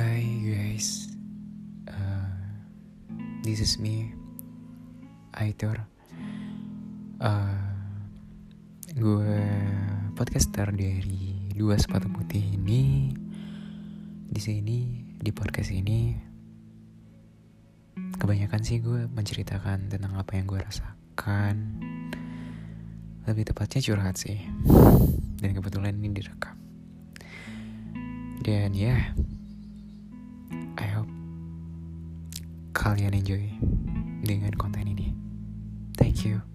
you guys, uh, this is me, Aitor. Uh, gue podcaster dari dua sepatu putih ini. Di sini di podcast ini, kebanyakan sih gue menceritakan tentang apa yang gue rasakan. Lebih tepatnya curhat sih. Dan kebetulan ini direkam. Dan ya, yeah, kalian enjoy dengan konten ini. Thank you.